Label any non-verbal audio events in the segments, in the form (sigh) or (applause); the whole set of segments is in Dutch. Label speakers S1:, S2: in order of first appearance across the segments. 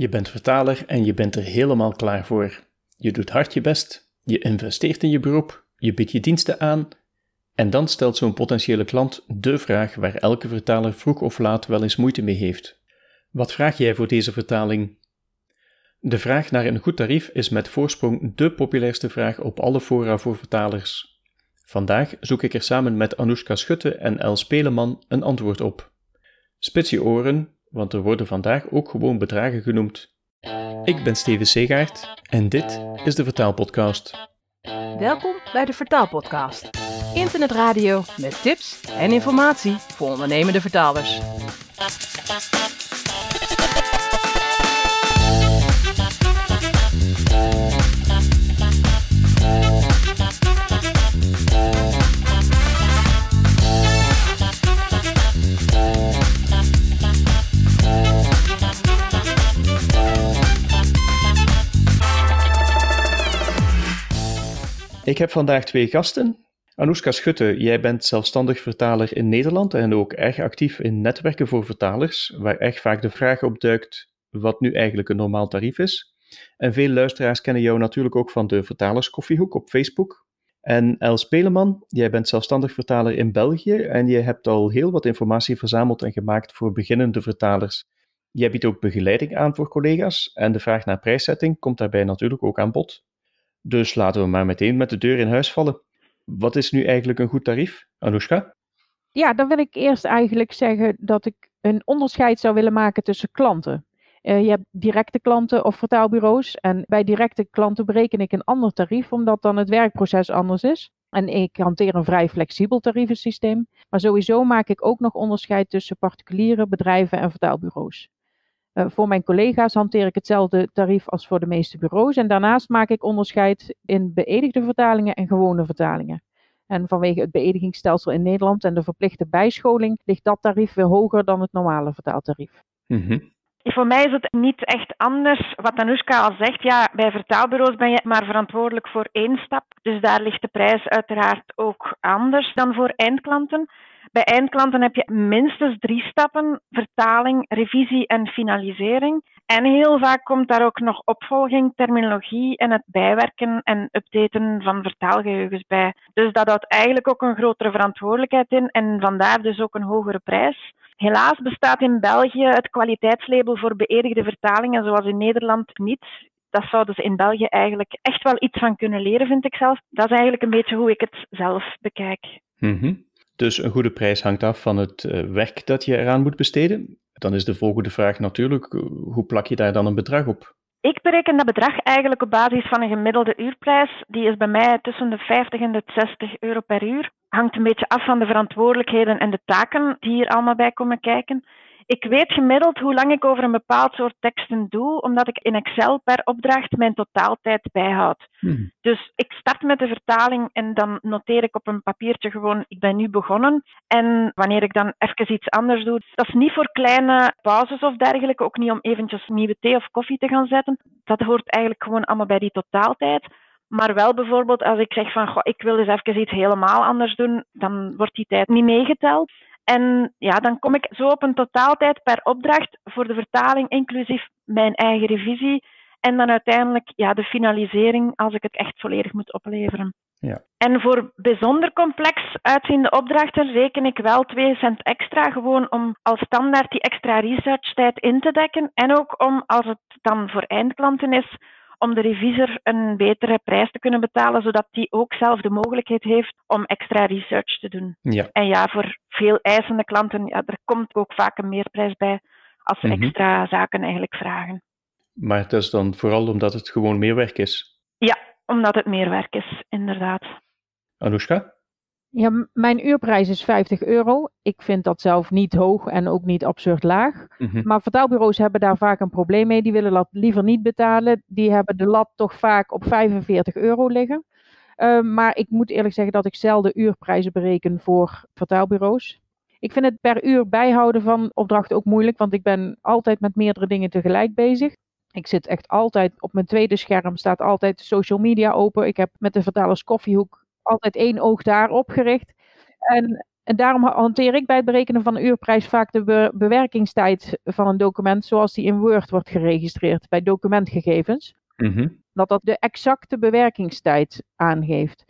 S1: Je bent vertaler en je bent er helemaal klaar voor. Je doet hard je best, je investeert in je beroep, je biedt je diensten aan en dan stelt zo'n potentiële klant de vraag waar elke vertaler vroeg of laat wel eens moeite mee heeft. Wat vraag jij voor deze vertaling? De vraag naar een goed tarief is met voorsprong de populairste vraag op alle fora voor vertalers. Vandaag zoek ik er samen met Anoushka Schutte en Els Peleman een antwoord op. Spits je oren, want er worden vandaag ook gewoon bedragen genoemd. Ik ben Steven Segaert en dit is de Vertaalpodcast.
S2: Welkom bij de Vertaalpodcast. Internetradio met tips en informatie voor ondernemende vertalers.
S1: Ik heb vandaag twee gasten. Anoushka Schutte, jij bent zelfstandig vertaler in Nederland en ook erg actief in netwerken voor vertalers, waar echt vaak de vraag op duikt wat nu eigenlijk een normaal tarief is. En veel luisteraars kennen jou natuurlijk ook van de Vertalerskoffiehoek op Facebook. En Els Peleman, jij bent zelfstandig vertaler in België en je hebt al heel wat informatie verzameld en gemaakt voor beginnende vertalers. Jij biedt ook begeleiding aan voor collega's en de vraag naar prijszetting komt daarbij natuurlijk ook aan bod. Dus laten we maar meteen met de deur in huis vallen. Wat is nu eigenlijk een goed tarief, Anoushka?
S3: Ja, dan wil ik eerst eigenlijk zeggen dat ik een onderscheid zou willen maken tussen klanten. Uh, je hebt directe klanten of vertaalbureaus. En bij directe klanten bereken ik een ander tarief, omdat dan het werkproces anders is. En ik hanteer een vrij flexibel tarievensysteem. Maar sowieso maak ik ook nog onderscheid tussen particuliere bedrijven en vertaalbureaus. Uh, voor mijn collega's hanteer ik hetzelfde tarief als voor de meeste bureaus. En daarnaast maak ik onderscheid in beëdigde vertalingen en gewone vertalingen. En vanwege het beëdigingsstelsel in Nederland en de verplichte bijscholing ligt dat tarief weer hoger dan het normale vertaaltarief.
S4: Mm -hmm. Voor mij is het niet echt anders. Wat Anoushka al zegt, ja, bij vertaalbureaus ben je maar verantwoordelijk voor één stap. Dus daar ligt de prijs uiteraard ook anders dan voor eindklanten. Bij eindklanten heb je minstens drie stappen: vertaling, revisie en finalisering. En heel vaak komt daar ook nog opvolging, terminologie en het bijwerken en updaten van vertaalgeheugens bij. Dus dat houdt eigenlijk ook een grotere verantwoordelijkheid in en vandaar dus ook een hogere prijs. Helaas bestaat in België het kwaliteitslabel voor beëdigde vertalingen zoals in Nederland niet. Dat zouden ze in België eigenlijk echt wel iets van kunnen leren, vind ik zelf. Dat is eigenlijk een beetje hoe ik het zelf bekijk.
S1: Mm dus een goede prijs hangt af van het uh, werk dat je eraan moet besteden. Dan is de volgende vraag natuurlijk, eh, hoe plak je daar dan een bedrag op?
S4: Ik bereken dat bedrag eigenlijk op basis van een gemiddelde uurprijs. Die is bij mij tussen de 50 en de 60 euro per uur. Hangt een beetje af van de verantwoordelijkheden en de taken die hier allemaal bij komen kijken. Ik weet gemiddeld hoe lang ik over een bepaald soort teksten doe, omdat ik in Excel per opdracht mijn totaaltijd bijhoud. Hmm. Dus ik start met de vertaling en dan noteer ik op een papiertje gewoon, ik ben nu begonnen. En wanneer ik dan even iets anders doe, dat is niet voor kleine pauzes of dergelijke, ook niet om eventjes nieuwe thee of koffie te gaan zetten. Dat hoort eigenlijk gewoon allemaal bij die totaaltijd. Maar wel bijvoorbeeld als ik zeg van, goh, ik wil eens even iets helemaal anders doen, dan wordt die tijd niet meegeteld. En ja, dan kom ik zo op een totaaltijd per opdracht voor de vertaling, inclusief mijn eigen revisie. En dan uiteindelijk ja, de finalisering als ik het echt volledig moet opleveren. Ja. En voor bijzonder complex uitziende opdrachten reken ik wel 2 cent extra, gewoon om als standaard die extra researchtijd in te dekken. En ook om, als het dan voor eindklanten is, om de revisor een betere prijs te kunnen betalen, zodat die ook zelf de mogelijkheid heeft om extra research te doen. Ja. En ja, voor veel eisende klanten, ja, er komt ook vaak een meerprijs bij als ze mhm. extra zaken eigenlijk vragen.
S1: Maar dat is dan vooral omdat het gewoon meer werk is?
S4: Ja, omdat het meer werk is, inderdaad.
S1: Anoushka?
S3: Ja, mijn uurprijs is 50 euro. Ik vind dat zelf niet hoog en ook niet absurd laag. Mhm. Maar vertaalbureaus hebben daar vaak een probleem mee. Die willen dat liever niet betalen. Die hebben de lat toch vaak op 45 euro liggen. Ehm, maar ik moet eerlijk zeggen dat ik zelden uurprijzen bereken voor vertaalbureaus. Ik vind het per uur bijhouden van opdrachten ook moeilijk, want ik ben altijd met meerdere dingen tegelijk bezig. Ik zit echt altijd op mijn tweede scherm, staat altijd social media open. Ik heb met de vertalers koffiehoek altijd één oog daarop gericht. En En daarom hanteer ik bij het berekenen van de uurprijs vaak de bewerkingstijd van een document zoals die in Word wordt geregistreerd bij documentgegevens.
S1: Mhm.
S3: Dat dat de exacte bewerkingstijd aangeeft.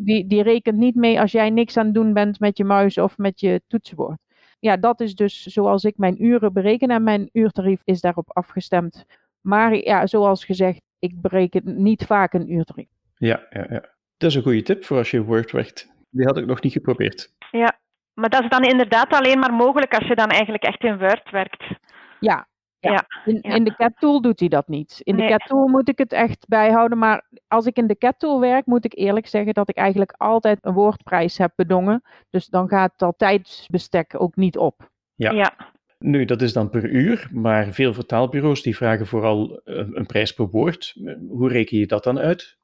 S3: die, die rekent niet mee als jij niks aan het doen bent met je muis of met je toetsenbord. Ja, dat is dus zoals ik mijn uren bereken en mijn uurtarief is daarop afgestemd. Maar ja, zoals gezegd, ik bereken niet vaak een uurtarief.
S1: Ja, ja, ja. Dat is een goede tip voor als je Word werkt. Die had ik nog niet geprobeerd.
S4: Ja, maar dat is dan inderdaad alleen maar mogelijk als je dan eigenlijk echt in Word werkt.
S3: Ja, ja.
S4: Ja,
S3: In,
S4: ja.
S3: in de CAT tool doet hij dat niet. In de. CAT tool moet ik het echt bijhouden. Maar als ik in de CAT tool werk, moet ik eerlijk zeggen dat ik eigenlijk altijd een woordprijs heb bedongen. Dus dan gaat dat tijdsbestek ook niet op.
S1: Ja.
S4: ja.
S1: Nu, dat is dan per uur, maar veel vertaalbureaus die vragen vooral eh, een prijs per woord. Hoe reken je dat dan uit?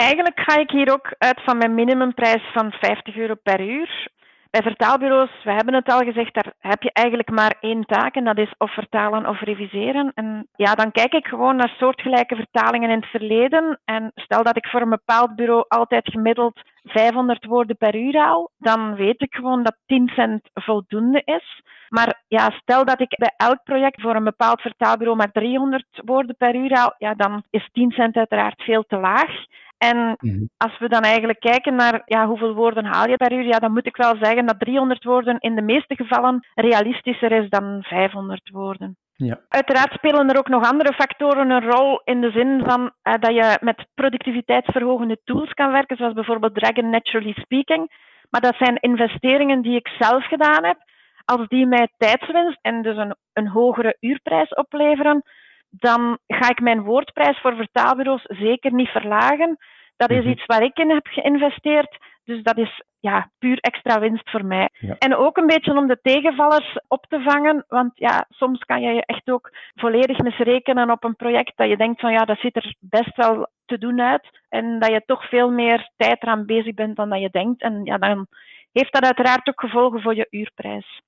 S4: Eigenlijk ga ik hier ook uit van mijn minimumprijs van 50 euro per uur. Bij vertaalbureaus, we hebben het al gezegd, daar heb je eigenlijk maar één taak en dat is of vertalen of reviseren. En ja, dan kijk ik gewoon naar soortgelijke vertalingen in het verleden. En stel dat ik voor een bepaald bureau altijd gemiddeld 500 woorden per uur haal, dan weet ik gewoon dat 10 cent voldoende is. Maar ja, stel dat ik bij elk project voor een bepaald vertaalbureau maar 300 woorden per uur haal, ja, dan is 10 cent uiteraard veel te laag. En
S1: Mhm.
S4: als we dan eigenlijk kijken naar ja, hoeveel woorden haal je per uur, ja, dan moet ik wel zeggen dat 300 woorden in de meeste gevallen realistischer is dan 500 woorden.
S1: Ja.
S4: Uiteraard spelen er ook nog andere factoren een rol in de zin van eh, dat je met productiviteitsverhogende tools kan werken, zoals bijvoorbeeld Dragon Naturally Speaking. Maar dat zijn investeringen die ik zelf gedaan heb. Als die mij tijdswinst en dus een, een hogere uurprijs opleveren, dan ga ik mijn woordprijs voor vertaalbureaus zeker niet verlagen. Dat is
S1: Mhm.
S4: iets waar ik in heb geïnvesteerd. Dus dat is ja, puur extra winst voor mij.
S1: Ja.
S4: En ook een beetje om de tegenvallers op te vangen. Want ja, soms kan je je echt ook volledig misrekenen op een project dat je denkt van ja, dat ziet er best wel te doen uit. En dat je toch veel meer tijd eraan bezig bent dan dat je denkt. En ja, dan heeft dat uiteraard ook gevolgen voor je uurprijs.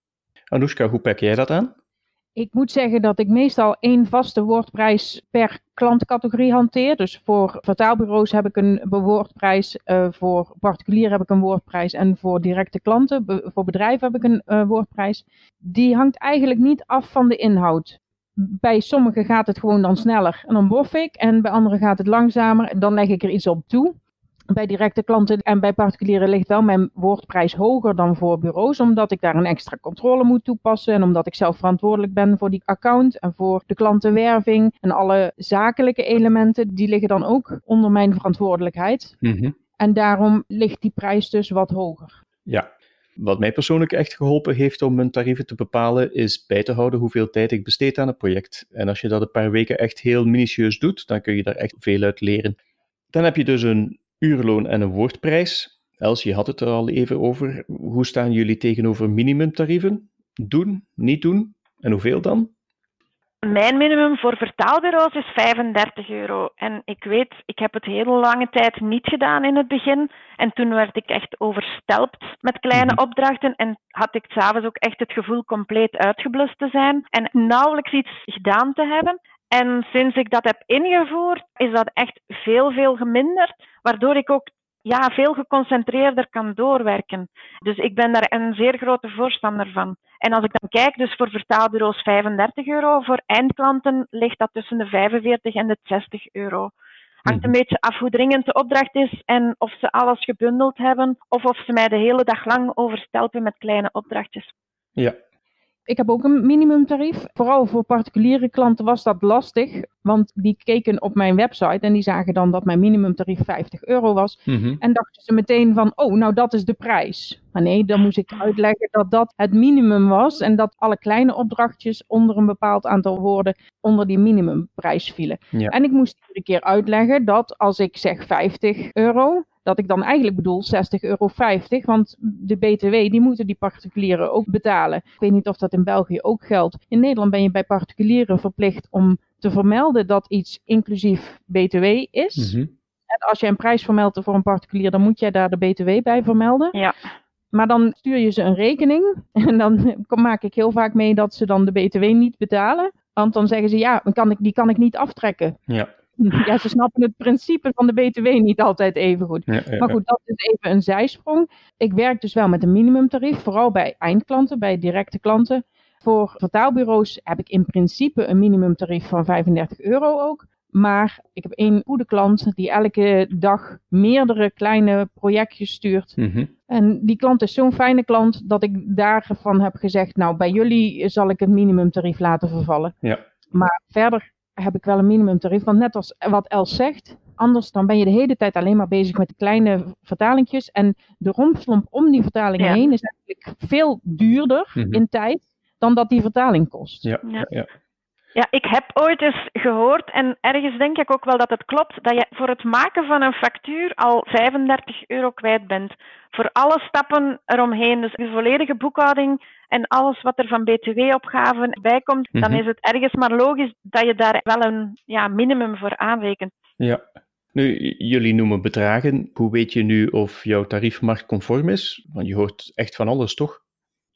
S1: Anoushka, hoe pak jij dat aan?
S3: Ik moet zeggen dat ik meestal één vaste woordprijs per klantcategorie hanteer. Dus voor vertaalbureaus heb ik een woordprijs, eh, voor particulier heb ik een woordprijs en voor directe klanten, voor bedrijven heb ik een eh, woordprijs. Die hangt eigenlijk niet af van de inhoud. Bij sommigen gaat het gewoon dan sneller en dan bof ik. En bij anderen gaat het langzamer en dan leg ik er iets op toe. Bij directe klanten en bij particulieren ligt wel mijn woordprijs hoger dan voor bureaus, omdat ik daar een extra controle moet toepassen en omdat ik zelf verantwoordelijk ben voor die account en voor de klantenwerving en alle zakelijke elementen, die liggen dan ook onder mijn verantwoordelijkheid.
S1: Mhm.
S3: En daarom ligt die prijs dus wat hoger.
S1: Ja. Wat mij persoonlijk echt geholpen heeft om mijn tarieven te bepalen, is bij te houden hoeveel tijd ik besteed aan een project. En als je dat een paar weken echt heel minutieus doet, dan kun je daar echt veel uit leren. Dan heb je dus een uurloon en een woordprijs. Els, je had het er al even over. Hoe staan jullie tegenover minimumtarieven? Doen, niet doen? En hoeveel dan?
S4: Mijn minimum voor vertaalbureaus is 35 euro. En ik weet, ik heb het heel lange tijd niet gedaan in het begin. En toen werd ik echt overstelpt met kleine
S1: Mhm.
S4: opdrachten. En had ik s'avonds ook echt het gevoel compleet uitgeblust te zijn. En nauwelijks iets gedaan te hebben. En sinds ik dat heb ingevoerd, is dat echt veel, veel geminderd. Waardoor ik ook ja, veel geconcentreerder kan doorwerken. Dus ik ben daar een zeer grote voorstander van. En als ik dan kijk, dus voor vertaalbureaus 35 euro, voor eindklanten ligt dat tussen de 45 en de 60 euro. Hangt
S1: Mhm.
S4: een beetje af hoe dringend de opdracht is en of ze alles gebundeld hebben, of of ze mij de hele dag lang overstelpen met kleine opdrachtjes.
S1: Ja.
S3: Ik heb ook een minimumtarief. Vooral voor particuliere klanten was dat lastig, want die keken op mijn website en die zagen dan dat mijn minimumtarief 50 euro was.
S1: Mhm.
S3: En dachten ze meteen van, oh, nou dat is de prijs. Maar nee, dan moest ik uitleggen dat dat het minimum was en dat alle kleine opdrachtjes onder een bepaald aantal woorden onder die minimumprijs vielen.
S1: Ja.
S3: En ik moest iedere keer uitleggen dat als ik zeg 50 euro, dat ik dan eigenlijk bedoel 60,50 euro, want de BTW die moeten die particulieren ook betalen. Ik weet niet of dat in België ook geldt. In Nederland ben je bij particulieren verplicht om te vermelden dat iets inclusief BTW is.
S1: Mhm.
S3: En als je een prijs vermeldt voor een particulier, dan moet jij daar de BTW bij vermelden.
S4: Ja.
S3: Maar dan stuur je ze een rekening. (laughs) En dan maak ik heel vaak mee dat ze dan de BTW niet betalen. Want dan zeggen ze, ja, dan kan ik, die kan ik niet aftrekken.
S1: Ja. (laughs)
S3: Ja, ze snappen het principe van de BTW niet altijd even goed.
S1: Ja, ja,
S3: Maar goed, dat is even een zijsprong. Ik werk dus wel met een minimumtarief, vooral bij eindklanten, bij directe klanten. Voor vertaalbureaus heb ik in principe een minimumtarief van 35 euro ook. Maar ik heb één goede klant die elke dag meerdere kleine projectjes stuurt.
S1: Mhm.
S3: En die klant is zo'n fijne klant dat ik daarvan heb gezegd, nou bij jullie zal ik het minimumtarief laten vervallen.
S1: Ja.
S3: Maar verder heb ik wel een minimumtarief, want net als wat Els zegt, anders dan ben je de hele tijd alleen maar bezig met de kleine vertalingjes. En de rompslomp om die vertaling
S4: Ja.
S3: heen is eigenlijk veel duurder
S1: Mhm.
S3: in tijd dan dat die vertaling kost.
S1: Ja,
S4: Ja.
S1: ja, ja.
S4: Ik heb ooit eens gehoord, en ergens denk ik ook wel dat het klopt, dat je voor het maken van een factuur al 35 euro kwijt bent. Voor alle stappen eromheen, dus de volledige boekhouding en alles wat er van btw-opgaven bij komt, dan
S1: Mhm.
S4: is het ergens maar logisch dat je daar wel een ja, minimum voor aanrekent.
S1: Ja. Nu, jullie noemen bedragen. Hoe weet je nu of jouw tarief marktconform is? Want je hoort echt van alles, toch?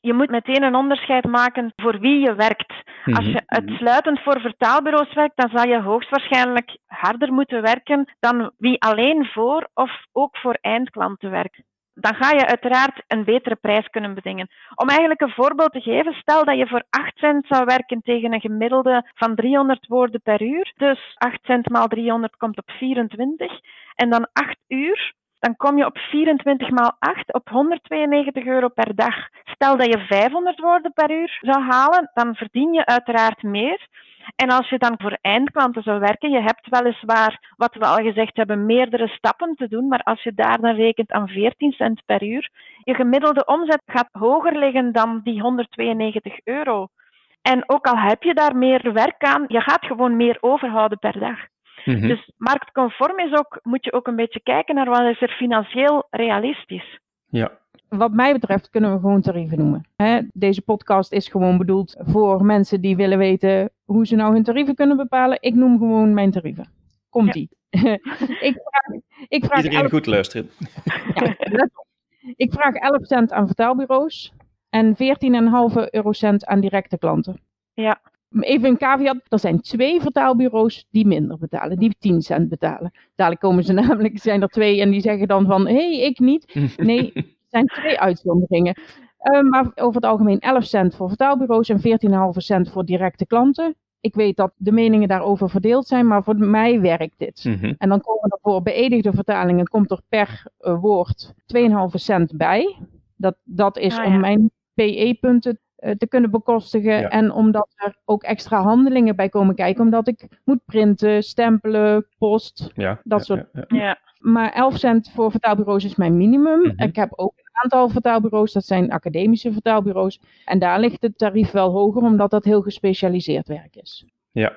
S4: Je moet meteen een onderscheid maken voor wie je werkt. Als
S1: Mhm.
S4: je uitsluitend voor vertaalbureaus werkt, dan zal je hoogstwaarschijnlijk harder moeten werken dan wie alleen voor of ook voor eindklanten werkt. Dan ga je uiteraard een betere prijs kunnen bedingen. Om eigenlijk een voorbeeld te geven, stel dat je voor 8 cent zou werken tegen een gemiddelde van 300 woorden per uur. Dus 8 cent maal 300 komt op 24. En dan 8 uur, dan kom je op 24 maal 8 op 192 euro per dag. Stel dat je 500 woorden per uur zou halen, dan verdien je uiteraard meer. En als je dan voor eindklanten zou werken, je hebt weliswaar, wat we al gezegd hebben, meerdere stappen te doen, maar als je daar dan rekent aan 14 cent per uur, je gemiddelde omzet gaat hoger liggen dan die 192 euro. En ook al heb je daar meer werk aan, je gaat gewoon meer overhouden per dag.
S1: Mhm.
S4: Dus marktconform is ook, moet je ook een beetje kijken naar wat is er financieel realistisch.
S1: Ja,
S3: Wat mij betreft kunnen we gewoon tarieven noemen. Hè, deze podcast is gewoon bedoeld voor mensen die willen weten hoe ze nou hun tarieven kunnen bepalen. Ik noem gewoon mijn tarieven. Komt-ie. (laughs) ik vraag, ik vraag
S1: iedereen
S3: 11
S1: goed luisteren.
S3: Ja. Ik vraag 11 cent aan vertaalbureaus en 14,5 eurocent aan directe klanten.
S4: Ja.
S3: Even een caveat, er zijn twee vertaalbureaus die minder betalen, die 10 cent betalen. Dadelijk komen ze (laughs) namelijk, zijn er twee en die zeggen dan van, hé, hey, ik niet. Nee, (laughs) er zijn twee uitzonderingen. Eh, maar over het algemeen 11 cent voor vertaalbureaus en 14,5 cent voor directe klanten. Ik weet dat de meningen daarover verdeeld zijn, maar voor mij werkt dit.
S1: Mhm.
S3: En dan komen er voor beëdigde vertalingen komt er per eh, woord 2,5 cent bij. Dat, dat is
S4: Ah,
S3: om mijn PE-punten te kunnen bekostigen.
S1: Ja.
S3: En omdat er ook extra handelingen bij komen kijken. Omdat ik moet printen, stempelen, post.
S1: Ja,
S3: Dat
S1: ja,
S3: soort-
S1: ja, ja.
S4: Ja.
S3: Maar 11 cent voor vertaalbureaus is mijn minimum.
S1: Mhm.
S3: Ik heb ook een aantal vertaalbureaus. Dat zijn academische vertaalbureaus. En daar ligt het tarief wel hoger. Omdat dat heel gespecialiseerd werk is.
S1: ja.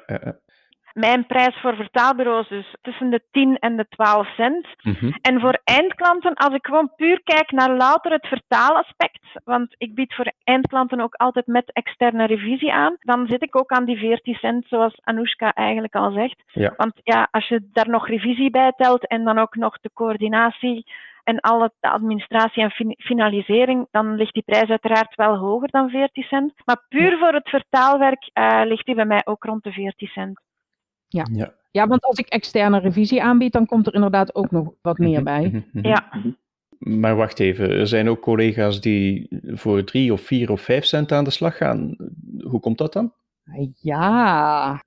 S4: Mijn prijs voor vertaalbureaus is tussen de 10 en de 12 cent.
S1: Mhm.
S4: En voor eindklanten, als ik gewoon puur kijk naar louter het vertaalaspect, want ik bied voor eindklanten ook altijd met externe revisie aan, dan zit ik ook aan die 14 cent, zoals Anoushka eigenlijk al zegt.
S1: Ja.
S4: Want ja, als je daar nog revisie bij telt en dan ook nog de coördinatie en alle de administratie en fin- finalisering, dan ligt die prijs uiteraard wel hoger dan 14 cent. Maar puur voor het vertaalwerk eh, ligt die bij mij ook rond de 14 cent.
S1: Ja.
S3: Ja, want als ik externe revisie aanbied, dan komt er inderdaad ook nog wat meer
S1: Mhm,
S3: bij.
S1: mhm, mhm.
S4: Ja.
S1: Maar wacht even, er zijn ook collega's die voor drie of vier of vijf cent aan de slag gaan. Hoe komt dat dan?
S3: Ja.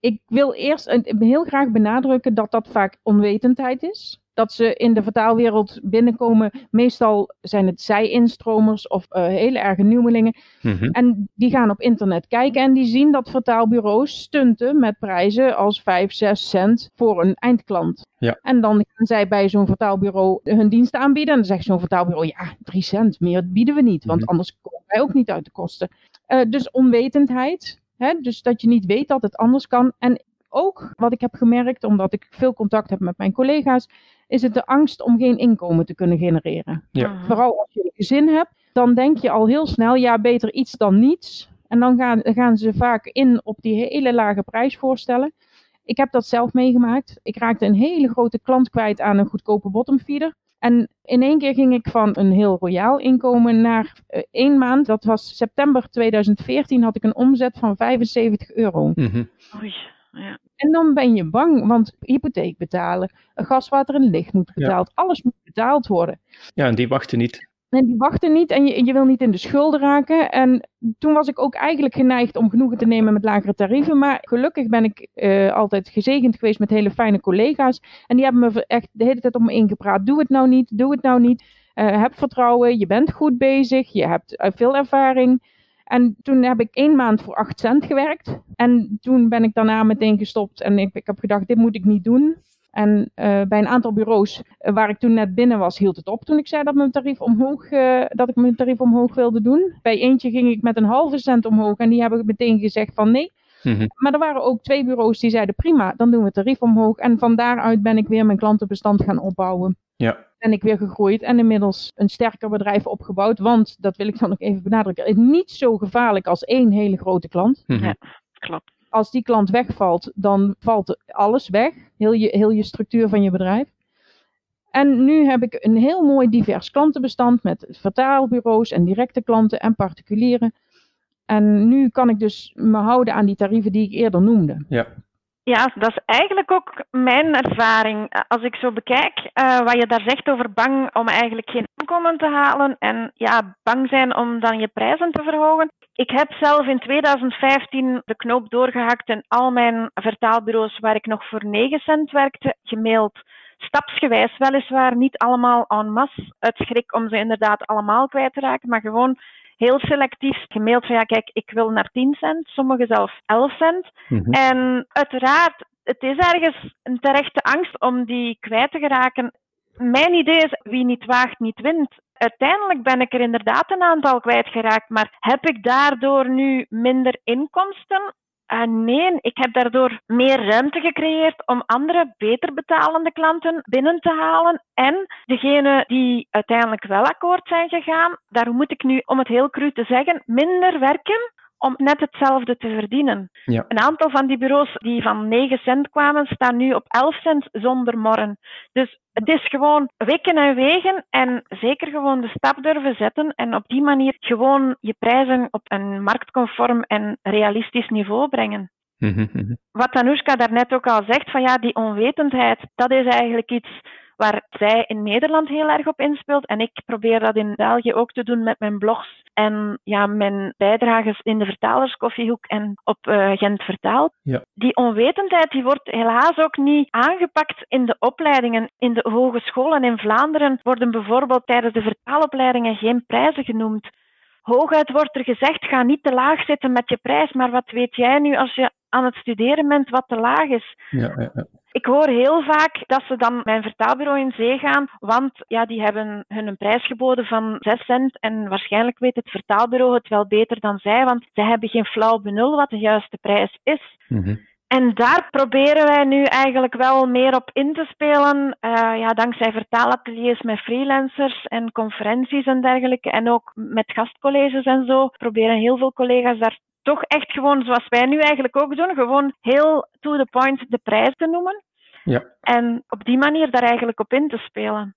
S3: Ik wil eerst heel graag benadrukken dat dat vaak onwetendheid is. Dat ze in de vertaalwereld binnenkomen. Meestal zijn het zij-instromers of eh, hele erge nieuwelingen.
S1: Mhm.
S3: En die gaan op internet kijken en die zien dat vertaalbureaus stunten met prijzen als 5, 6 cent voor een eindklant.
S1: Ja.
S3: En dan gaan zij bij zo'n vertaalbureau hun diensten aanbieden. En dan zegt zo'n vertaalbureau, ja, 3 cent, meer bieden we niet. Want
S1: Mhm.
S3: anders komen wij ook niet uit de kosten. Eh, dus onwetendheid. Hè? Dus dat je niet weet dat het anders kan. En ook wat ik heb gemerkt, omdat ik veel contact heb met mijn collega's, is het de angst om geen inkomen te kunnen genereren.
S1: Ja.
S4: Mhm.
S3: Vooral als je een gezin hebt, dan denk je al heel snel, ja, beter iets dan niets. En dan gaan, gaan ze vaak in op die hele lage prijsvoorstellen. Ik heb dat zelf meegemaakt. Ik raakte een hele grote klant kwijt aan een goedkope bottomfeeder. En in één keer ging ik van een heel royaal inkomen naar eh, één maand. Dat was september 2014, had ik een omzet van 75 euro.
S1: Mhm.
S4: Oei. Ja.
S3: En dan ben je bang, want hypotheek betalen, gas, water en licht moet betaald. Alles moet betaald worden.
S1: Ja, en die wachten niet.
S3: En die wachten niet en je, je wil niet in de schulden raken. En toen was ik ook eigenlijk geneigd om genoegen te nemen met lagere tarieven. Maar gelukkig ben ik eh, altijd gezegend geweest met hele fijne collega's. En die hebben me echt de hele tijd om me ingepraat. Doe het nou niet, doe het nou niet. Uh, heb vertrouwen, je bent goed bezig, je hebt uh, veel ervaring. En toen heb ik één maand voor 8 cent gewerkt. En toen ben ik daarna meteen gestopt. En ik, ik heb gedacht, dit moet ik niet doen. En uh, bij een aantal bureaus uh, waar ik toen net binnen was, hield het op toen ik zei dat, mijn tarief omhoog, uh, dat ik mijn tarief omhoog wilde doen. Bij eentje ging ik met een halve cent omhoog en die hebben meteen gezegd van nee. Mm-hmm. Maar er waren ook twee bureaus die zeiden prima, dan doen we het tarief omhoog. En van daaruit ben ik weer mijn klantenbestand gaan opbouwen.
S1: Ja.
S3: Ben ik weer gegroeid en inmiddels een sterker bedrijf opgebouwd. Want, dat wil ik dan ook even benadrukken, het is niet zo gevaarlijk als één hele grote klant.
S1: Mm-hmm.
S4: Ja, klopt.
S3: Als die klant wegvalt, dan valt alles weg. Heel je, heel je structuur van je bedrijf. En nu heb ik een heel mooi divers klantenbestand met vertaalbureaus en directe klanten en particulieren. En nu kan ik dus me houden aan die tarieven die ik eerder noemde.
S1: Ja.
S4: Ja, dat is eigenlijk ook mijn ervaring. Als ik zo bekijk uh, wat je daar zegt over bang om eigenlijk geen inkomen te halen en ja, bang zijn om dan je prijzen te verhogen. Ik heb zelf in 2015 de knoop doorgehakt en al mijn vertaalbureaus waar ik nog voor 9 cent werkte, gemaild. Stapsgewijs, weliswaar niet allemaal en masse, uit schrik om ze inderdaad allemaal kwijt te raken, maar gewoon heel selectief gemaild van ja, kijk, ik wil naar 10 cent, sommigen zelfs 11 cent.
S1: Mm-hmm.
S4: En uiteraard, het is ergens een terechte angst om die kwijt te geraken. Mijn idee is, wie niet waagt, niet wint. Uiteindelijk ben ik er inderdaad een aantal kwijtgeraakt, maar heb ik daardoor nu minder inkomsten? Uh, nee, ik heb daardoor meer ruimte gecreëerd om andere beter betalende klanten binnen te halen. En degene die uiteindelijk wel akkoord zijn gegaan, daar moet ik nu, om het heel cru te zeggen, minder werken om net hetzelfde te verdienen.
S1: Ja.
S4: Een aantal van die bureaus die van 9 cent kwamen, staan nu op 11 cent zonder morren. Dus het is gewoon wikken en wegen en zeker gewoon de stap durven zetten en op die manier gewoon je prijzen op een marktconform en realistisch niveau brengen.
S1: Mm-hmm.
S4: Wat Anoushka daarnet ook al zegt, van ja, die onwetendheid, dat is eigenlijk iets waar zij in Nederland heel erg op inspeelt. En ik probeer dat in België ook te doen met mijn blogs en ja, mijn bijdrages in de vertalerskoffiehoek en op uh, Gent Vertaald.
S1: Ja.
S4: Die onwetendheid die wordt helaas ook niet aangepakt in de opleidingen. In de hogescholen in Vlaanderen worden bijvoorbeeld tijdens de vertaalopleidingen geen prijzen genoemd. Hooguit wordt er gezegd, ga niet te laag zitten met je prijs, maar wat weet jij nu als je aan het studeren bent wat te laag is?
S1: Ja, ja, ja.
S4: Ik hoor heel vaak dat ze dan mijn vertaalbureau in zee gaan, want ja, die hebben hun een prijs geboden van 6 cent en waarschijnlijk weet het vertaalbureau het wel beter dan zij, want zij hebben geen flauw benul wat de juiste prijs is.
S1: Mm-hmm.
S4: En daar proberen wij nu eigenlijk wel meer op in te spelen. Uh, ja, dankzij vertaalateliers met freelancers en conferenties en dergelijke. En ook met gastcolleges en zo. Proberen heel veel collega's daar toch echt gewoon, zoals wij nu eigenlijk ook doen, gewoon heel to the point de prijs te noemen.
S1: Ja.
S4: En op die manier daar eigenlijk op in te spelen.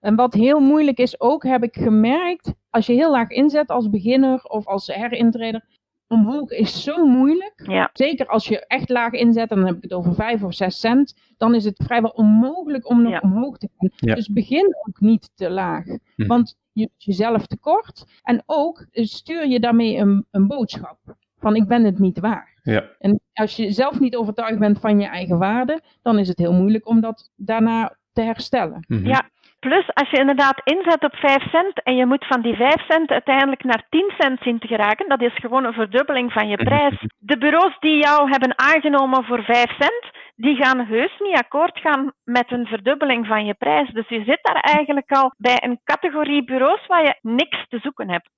S3: En wat heel moeilijk is ook, heb ik gemerkt, als je heel laag inzet als beginner of als herintreder, omhoog is zo moeilijk.
S4: Ja.
S3: Zeker als je echt laag inzet, en dan heb ik het over 5 of 6 cent, dan is het vrijwel onmogelijk om nog
S4: Ja.
S3: omhoog te gaan.
S1: Ja.
S3: Dus begin ook niet te laag.
S1: Hm.
S3: Want je doet jezelf tekort. En ook stuur je daarmee een, een boodschap van ik ben het niet waard.
S1: Ja.
S3: En als je zelf niet overtuigd bent van je eigen waarde, dan is het heel moeilijk om dat daarna te herstellen.
S1: Mhm.
S4: Ja. Plus, als je inderdaad inzet op 5 cent en je moet van die 5 cent uiteindelijk naar 10 cent zien te geraken, dat is gewoon een verdubbeling van je prijs. De bureaus die jou hebben aangenomen voor 5 cent, die gaan heus niet akkoord gaan met een verdubbeling van je prijs. Dus je zit daar eigenlijk al bij een categorie bureaus waar je niks te zoeken hebt.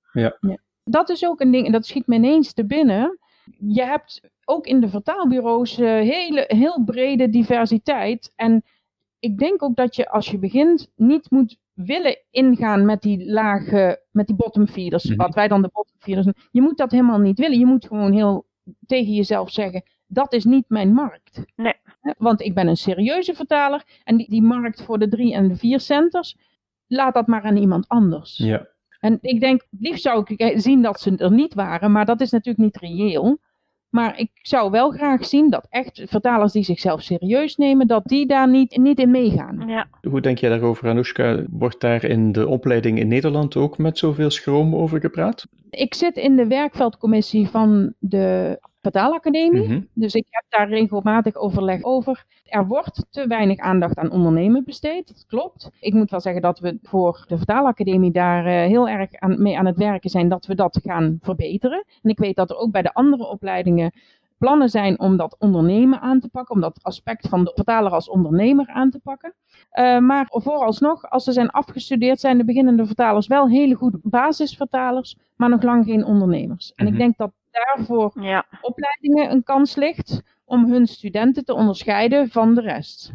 S3: Dat is ook een ding, en dat schiet me ineens te binnen. Je hebt ook in de vertaalbureaus eh, hele, heel brede diversiteit. En ik denk ook dat je als je begint niet moet willen ingaan met die lage, met die bottom feeders.
S1: Mhm.
S3: Wat wij dan de bottom feeders noemen. Je moet dat helemaal niet willen. Je moet gewoon heel tegen jezelf zeggen, dat is niet mijn markt.
S4: Nee.
S3: Want ik ben een serieuze vertaler en die, die markt voor de drie en de vier centers, laat dat maar aan iemand anders.
S1: Ja.
S3: En ik denk, liefst zou ik zien dat ze er niet waren, maar dat is natuurlijk niet reëel. Maar ik zou wel graag zien dat echt vertalers die zichzelf serieus nemen, dat die daar niet, niet in meegaan.
S4: Ja.
S1: Hoe denk jij daarover, Anoushka? Wordt daar in de opleiding in Nederland ook met zoveel schroom over gepraat?
S3: Ik zit in de werkveldcommissie van de Vertaalacademie.
S1: Mhm.
S3: Dus ik heb daar regelmatig overleg over. Er wordt te weinig aandacht aan ondernemen besteed, dat klopt. Ik moet wel zeggen dat we voor de Vertaalacademie daar eh, heel erg aan, mee aan het werken zijn dat we dat gaan verbeteren. En ik weet dat er ook bij de andere opleidingen plannen zijn om dat ondernemen aan te pakken, om dat aspect van de vertaler als ondernemer aan te pakken. Eh, maar vooralsnog, als ze zijn afgestudeerd, zijn de beginnende vertalers wel hele goede basisvertalers, maar nog lang geen ondernemers. En
S1: Mhm.
S3: ik denk dat daarvoor
S4: Ja.
S3: opleidingen een kans ligt om hun studenten te onderscheiden van de rest.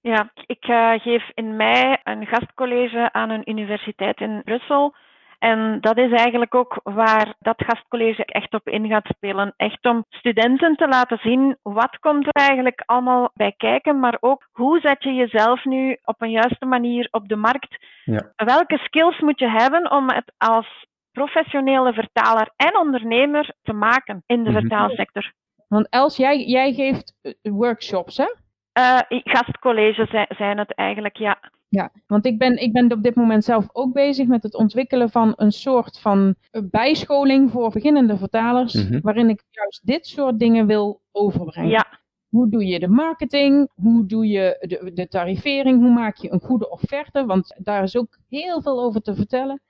S4: Ja, ik eh, geef in mei een gastcollege aan een universiteit in Brussel. En dat is eigenlijk ook waar dat gastcollege echt op in gaat spelen. Echt om studenten te laten zien wat komt er eigenlijk allemaal bij kijken, maar ook hoe zet je jezelf nu op een juiste manier op de markt.
S1: Ja.
S4: Welke skills moet je hebben om het als professionele vertaler en ondernemer te maken in de
S1: Mhm.
S4: vertaalsector?
S3: Want Els, jij, jij geeft eh, workshops, hè?
S4: Eh, gastcolleges zijn, zijn het eigenlijk, ja.
S3: Ja, want ik ben, ik ben op dit moment zelf ook bezig met het ontwikkelen van een soort van eh, bijscholing voor beginnende vertalers,
S1: Mhm.
S3: waarin ik juist dit soort dingen wil overbrengen.
S4: Ja,
S3: Hoe doe je de marketing? Hoe doe je de, de tarivering? Hoe maak je een goede offerte? Want daar is ook heel veel over te vertellen.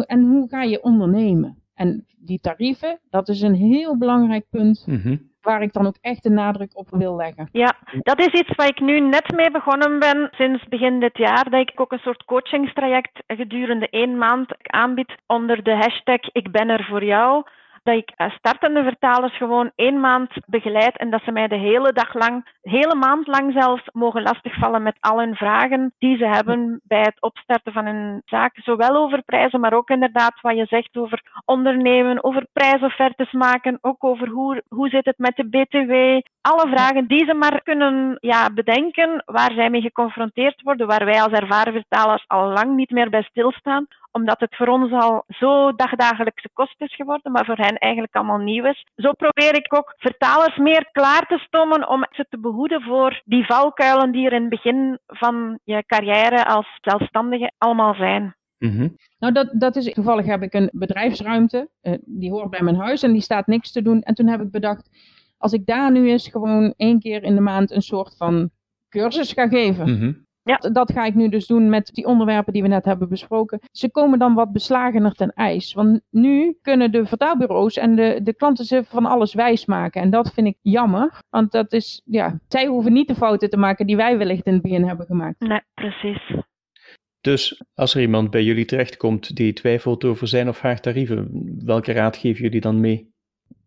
S3: En hoe ga je ondernemen? En die tarieven, dat is een heel belangrijk punt
S1: Mhm.
S3: waar ik dan ook echt de nadruk op wil leggen.
S4: Ja, dat is iets waar ik nu net mee begonnen ben sinds begin dit jaar. Dat ik ook een soort coachingstraject gedurende één maand aanbied onder de hashtag Ik ben er voor jou. Dat ik eh, startende vertalers gewoon één maand begeleid en dat ze mij de hele dag lang, hele maand lang zelfs, mogen lastigvallen met al hun vragen die ze hebben bij het opstarten van een zaak. Zowel over prijzen, maar ook inderdaad wat je zegt over ondernemen, over prijsoffertes maken, ook over hoe, hoe zit het met de BTW. Alle vragen die ze maar kunnen ja, bedenken, waar zij mee geconfronteerd worden, waar wij als ervaren vertalers al lang niet meer bij stilstaan, omdat het voor ons al zo dagdagelijkse kost is geworden, maar voor hen eigenlijk allemaal nieuw is. Zo probeer ik ook vertalers meer klaar te stomen om ze te behoeden voor die valkuilen die er in het begin van je carrière als zelfstandige allemaal zijn.
S1: Mhm.
S3: Nou, dat, dat is toevallig heb ik een bedrijfsruimte, eh, die hoort bij mijn huis en die staat niks te doen. En toen heb ik bedacht, als ik daar nu eens gewoon één keer in de maand een soort van cursus ga geven.
S1: Mhm.
S3: Dat, dat ga ik nu dus doen met die onderwerpen die we net hebben besproken. Ze komen dan wat beslagener ten ijs. Want nu kunnen de vertaalbureaus en de, de klanten ze van alles wijsmaken. En dat vind ik jammer. Want dat is, ja, zij hoeven niet de fouten te maken die wij wellicht in het begin hebben gemaakt.
S4: Nee, precies.
S1: Dus als er iemand bij jullie terechtkomt die twijfelt over zijn of haar tarieven, welke raad geven jullie dan mee?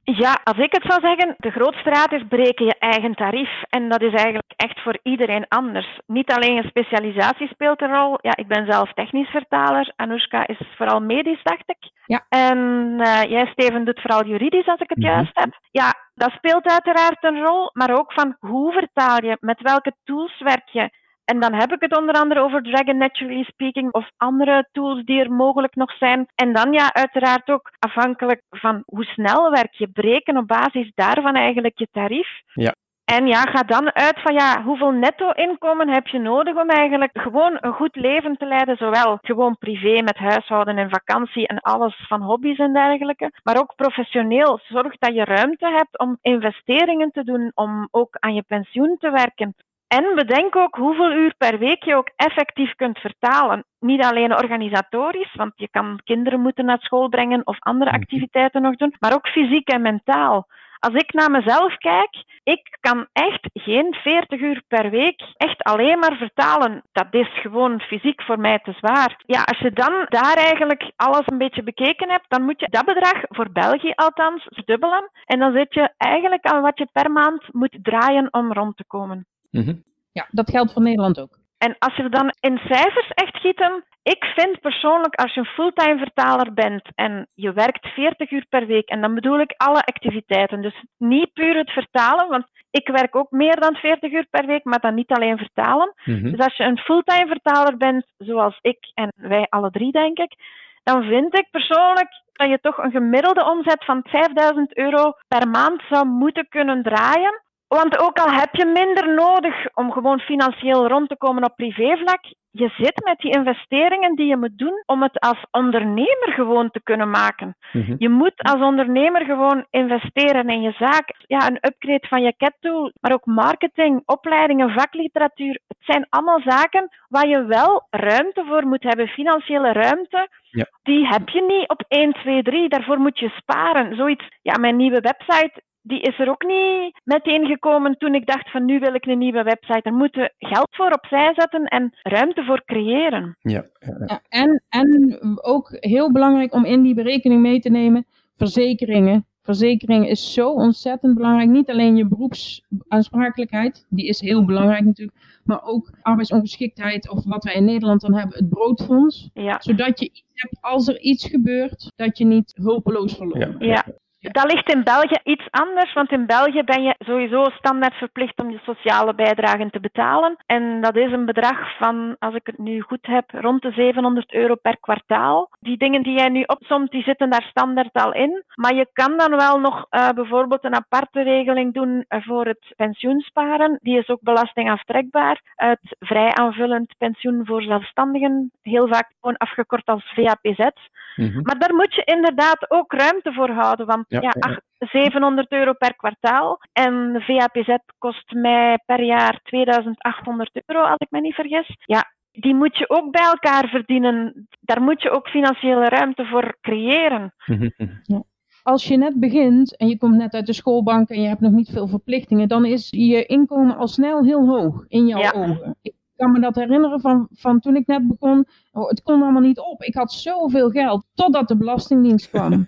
S4: Ja, als ik het zou zeggen, de grootste raad is bereken je eigen tarief. En dat is eigenlijk echt voor iedereen anders. Niet alleen een specialisatie speelt een rol. Ja, ik ben zelf technisch vertaler. Anoushka is vooral medisch, dacht ik.
S3: Ja.
S4: En eh, jij, Steven, doet vooral juridisch, als ik het
S1: Mhm.
S4: juist heb. Ja, dat speelt uiteraard een rol. Maar ook van hoe vertaal je, met welke tools werk je. En dan heb ik het onder andere over Dragon Naturally Speaking of andere tools die er mogelijk nog zijn. En dan ja, uiteraard ook afhankelijk van hoe snel werk je, breken op basis daarvan eigenlijk je tarief.
S1: Ja.
S4: En ja, ga dan uit van ja, hoeveel netto-inkomen heb je nodig om eigenlijk gewoon een goed leven te leiden. Zowel gewoon privé met huishouden en vakantie en alles van hobby's en dergelijke. Maar ook professioneel. Zorg dat je ruimte hebt om investeringen te doen, om ook aan je pensioen te werken. En bedenk ook hoeveel uur per week je ook effectief kunt vertalen. Niet alleen organisatorisch, want je kan kinderen moeten naar school brengen of andere
S1: Mhm.
S4: activiteiten nog doen, maar ook fysiek en mentaal. Als ik naar mezelf kijk, ik kan echt geen 40 uur per week echt alleen maar vertalen. Dat is gewoon fysiek voor mij te zwaar. Ja, als je dan daar eigenlijk alles een beetje bekeken hebt, dan moet je dat bedrag voor België althans verdubbelen. En dan zit je eigenlijk aan wat je per maand moet draaien om rond te komen.
S1: Mhm.
S3: Ja, dat geldt voor Nederland ook.
S4: En als we dan in cijfers echt gieten, ik vind persoonlijk als je een fulltime vertaler bent en je werkt 40 uur per week, en dan bedoel ik alle activiteiten, dus niet puur het vertalen, want ik werk ook meer dan 40 uur per week, maar dan niet alleen vertalen.
S1: Mhm.
S4: Dus als je een fulltime vertaler bent, zoals ik en wij alle drie denk ik, dan vind ik persoonlijk dat je toch een gemiddelde omzet van 5000 euro per maand zou moeten kunnen draaien. Want ook al heb je minder nodig om gewoon financieel rond te komen op privévlak, je zit met die investeringen die je moet doen om het als ondernemer gewoon te kunnen maken.
S1: Mhm.
S4: Je moet als ondernemer gewoon investeren in je zaak. Ja, een upgrade van je CAT-tool, maar ook marketing, opleidingen, vakliteratuur. Het zijn allemaal zaken waar je wel ruimte voor moet hebben, financiële ruimte.
S1: Ja.
S4: Die heb je niet op 1, 2, 3. Daarvoor moet je sparen. Zoiets, ja, mijn nieuwe website, die is er ook niet meteen gekomen toen ik dacht van nu wil ik een nieuwe website. Daar moeten we geld voor opzij zetten en ruimte voor creëren.
S1: Ja, ja, ja.
S3: Ja, en, en ook heel belangrijk om in die berekening mee te nemen, verzekeringen. Verzekering is zo ontzettend belangrijk. Niet alleen je beroepsaansprakelijkheid, die is heel belangrijk natuurlijk, maar ook arbeidsongeschiktheid of wat wij in Nederland dan hebben, het broodfonds.
S4: Ja.
S3: Zodat je iets hebt als er iets gebeurt, dat je niet hulpeloos
S1: Ja.
S3: bent.
S4: Ja. Dat ligt in België iets anders, want in België ben je sowieso standaard verplicht om je sociale bijdragen te betalen. En dat is een bedrag van, als ik het nu goed heb, rond de 700 euro per kwartaal. Die dingen die jij nu opsomt, die zitten daar standaard al in. Maar je kan dan wel nog eh, bijvoorbeeld een aparte regeling doen voor het pensioensparen. Die is ook belastingaftrekbaar. Het vrij aanvullend pensioen voor zelfstandigen, heel vaak gewoon afgekort als VAPZ.
S1: Mhm.
S4: Maar daar moet je inderdaad ook ruimte voor houden. Want
S1: Ja,
S4: ja,
S1: ja, ja.
S4: ach- 700 euro per kwartaal. En de VAPZ kost mij per jaar 2800 euro, als ik me niet vergis. Ja, die moet je ook bij elkaar verdienen. Daar moet je ook financiële ruimte voor creëren.
S1: Mhm, mhm.
S3: Als je net begint en je komt net uit de schoolbank en je hebt nog niet veel verplichtingen, dan is je inkomen al snel heel hoog in jouw
S4: Ja.
S3: ogen. Ik kan me dat herinneren van, van toen ik net begon. Oh, het kon allemaal niet op. Ik had zoveel geld totdat de Belastingdienst kwam. (laughs)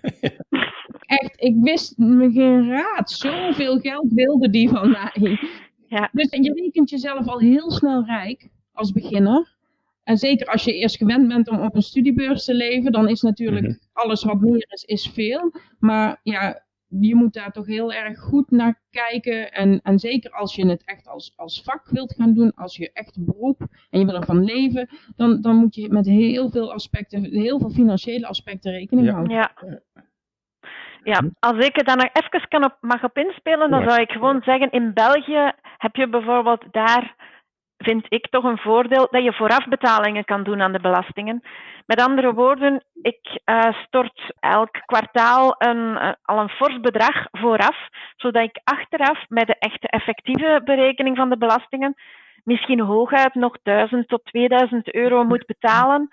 S3: Echt, ik wist me geen raad. Zoveel geld wilde die van mij.
S4: Ja.
S3: Dus je rekent jezelf al heel snel rijk als beginner. En zeker als je eerst gewend bent om op een studiebeurs te leven, dan is natuurlijk
S1: Mhm.
S3: alles wat meer is, is veel. Maar ja, je moet daar toch heel erg goed naar kijken. En, en zeker als je het echt als, als vak wilt gaan doen, als je echt beroep en je wil ervan leven, dan, dan moet je met heel veel aspecten, heel veel financiële aspecten rekening
S1: Ja.
S3: houden.
S4: Ja. Ja, als ik er dan nog even kan op, mag op inspelen, dan zou ik gewoon zeggen, in België heb je bijvoorbeeld daar, vind ik toch een voordeel, dat je voorafbetalingen kan doen aan de belastingen. Met andere woorden, ik eh, stort elk kwartaal een, eh, al een fors bedrag vooraf, zodat ik achteraf met de echte effectieve berekening van de belastingen misschien hooguit nog 1000 tot 2000 euro moet betalen.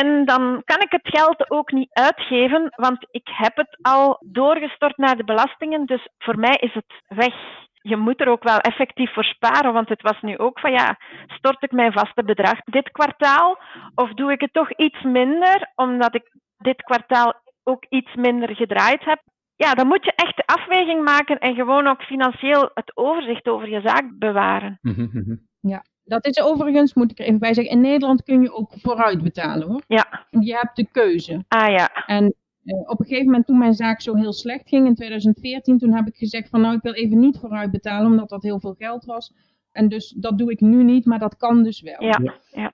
S4: En dan kan ik het geld ook niet uitgeven, want ik heb het al doorgestort naar de belastingen. Dus voor mij is het weg. Je moet er ook wel effectief voor sparen, want het was nu ook van ja, stort ik mijn vaste bedrag dit kwartaal of doe ik het toch iets minder, omdat ik dit kwartaal ook iets minder gedraaid heb. Ja, dan moet je echt de afweging maken en gewoon ook financieel het overzicht over je zaak bewaren.
S1: Mhm, mhm.
S3: Dat is overigens, moet ik er even bij zeggen, in Nederland kun je ook vooruit betalen hoor.
S4: Ja,
S3: Je hebt de keuze.
S4: ah ja,
S3: En eh, op een gegeven moment toen mijn zaak zo heel slecht ging in 2014, toen heb ik gezegd van nou ik wil even niet vooruit betalen omdat dat heel veel geld was. En dus dat doe ik nu niet, maar dat kan dus wel.
S4: ja,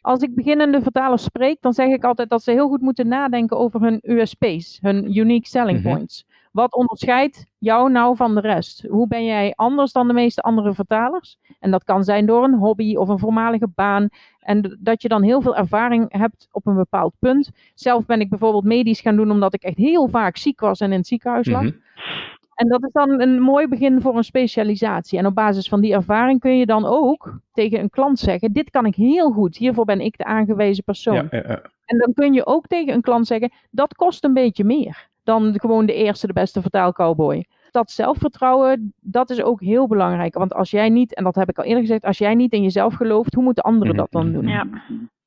S3: Als ik beginnende vertalers spreek, dan zeg ik altijd dat ze heel goed moeten nadenken over hun USP's, hun unique selling
S1: Mhm.
S3: points. Wat onderscheidt jou nou van de rest? Hoe ben jij anders dan de meeste andere vertalers? En dat kan zijn door een hobby of een voormalige baan. En dat je dan heel veel ervaring hebt op een bepaald punt. Zelf ben ik bijvoorbeeld medisch gaan doen omdat ik echt heel vaak ziek was en in het ziekenhuis lag.
S1: Mhm.
S3: En dat is dan een mooi begin voor een specialisatie. En op basis van die ervaring kun je dan ook tegen een klant zeggen: Dit kan ik heel goed, hiervoor ben ik de aangewezen persoon.
S1: Ja, ja, ja.
S3: En dan kun je ook tegen een klant zeggen: Dat kost een beetje meer dan gewoon de eerste, de beste vertaalcowboy. Dat zelfvertrouwen, dat is ook heel belangrijk. Want als jij niet, en dat heb ik al eerder gezegd, als jij niet in jezelf gelooft, hoe moeten anderen dat dan doen?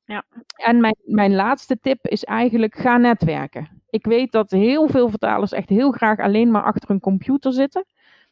S4: ja.
S3: En mijn, mijn laatste tip is eigenlijk: ga netwerken. Ik weet dat heel veel vertalers echt heel graag alleen maar achter een computer zitten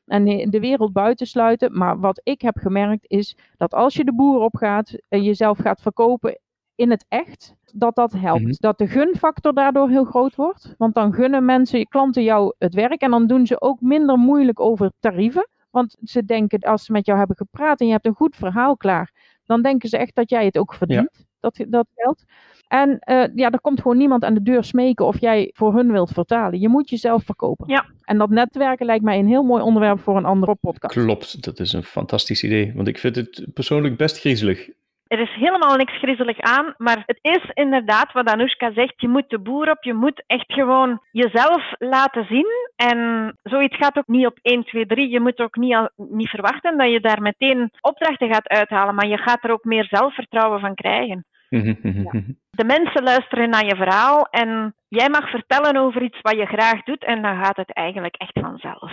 S3: en de wereld buitensluiten. Maar wat ik heb gemerkt is dat als je de boer opgaat en jezelf gaat verkopen in het echt, dat dat helpt.
S1: Mhm.
S3: Dat de gunfactor daardoor heel groot wordt. Want dan gunnen mensen, klanten jou het werk en dan doen ze ook minder moeilijk over tarieven. Want ze denken, als ze met jou hebben gepraat en je hebt een goed verhaal klaar, dan denken ze echt dat jij het ook verdient, dat, dat geld. En uh, ja, er komt gewoon niemand aan de deur smeken of jij voor hun wilt vertalen. Je moet jezelf verkopen.
S4: Ja.
S3: En dat netwerken lijkt mij een heel mooi onderwerp voor een andere podcast.
S1: Klopt, dat is een fantastisch idee. Want ik vind het persoonlijk best griezelig.
S4: Er is helemaal niks griezelig aan, maar het is inderdaad wat Anoushka zegt. Je moet de boer op, je moet echt gewoon jezelf laten zien. En zoiets gaat ook niet op 1, 2, 3. Je moet ook niet, al, niet verwachten dat je daar meteen opdrachten gaat uithalen, maar je gaat er ook meer zelfvertrouwen van krijgen.
S1: Mhm, mhm,
S4: Ja.
S1: mhm.
S4: De mensen luisteren naar je verhaal en jij mag vertellen over iets wat je graag doet en dan gaat het eigenlijk echt vanzelf.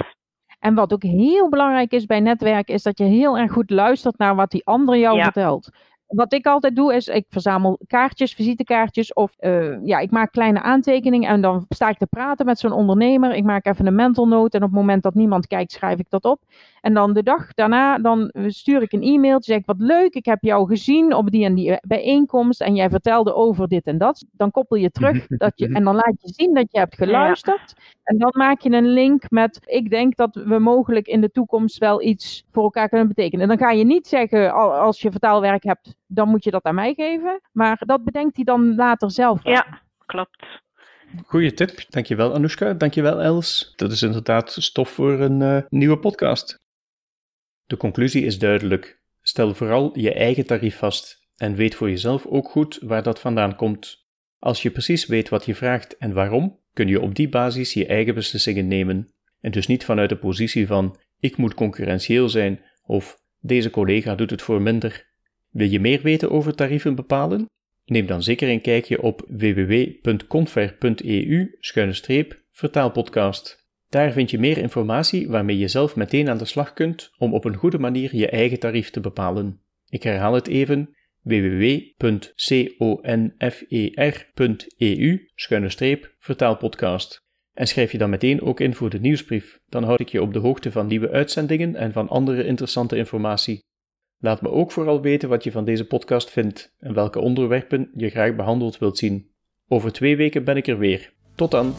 S3: En wat ook heel belangrijk is bij netwerken, is dat je heel erg goed luistert naar wat die ander jou
S4: Ja.
S3: vertelt. Wat ik altijd doe, is ik verzamel kaartjes, visitekaartjes. Of eh, ja, ik maak kleine aantekeningen en dan sta ik te praten met zo'n ondernemer. Ik maak even een mental note en op het moment dat niemand kijkt, schrijf ik dat op. En dan de dag daarna, dan stuur ik een e-mail. Zeg ik, wat leuk, ik heb jou gezien op die en die bijeenkomst. En jij vertelde over dit en dat. Dan koppel je terug (laughs) dat je, en dan laat je zien dat je hebt geluisterd. En dan maak je een link met, ik denk dat we mogelijk in de toekomst wel iets voor elkaar kunnen betekenen. En dan ga je niet zeggen, al- als je vertaalwerk hebt, dan moet je dat aan mij geven. Maar dat bedenkt hij dan later zelf wel.
S4: Ja, klopt.
S1: Goeie tip. Dankjewel Anoushka. Dankjewel Els. Dat is inderdaad stof voor een eh, nieuwe podcast. De conclusie is duidelijk. Stel vooral je eigen tarief vast en weet voor jezelf ook goed waar dat vandaan komt. Als je precies weet wat je vraagt en waarom, kun je op die basis je eigen beslissingen nemen. En dus niet vanuit de positie van ik moet concurrentieel zijn of deze collega doet het voor minder. Wil je meer weten over tarieven bepalen? Neem dan zeker een kijkje op www.confer.eu-vertaalpodcast. Daar vind je meer informatie waarmee je zelf meteen aan de slag kunt om op een goede manier je eigen tarief te bepalen. Ik herhaal het even: www.confer.eu-vertaalpodcast. En schrijf je dan meteen ook in voor de nieuwsbrief. Dan houd ik je op de hoogte van nieuwe uitzendingen en van andere interessante informatie. Laat me ook vooral weten wat je van deze podcast vindt en welke onderwerpen je graag behandeld wilt zien. Over twee weken ben ik er weer. Tot dan!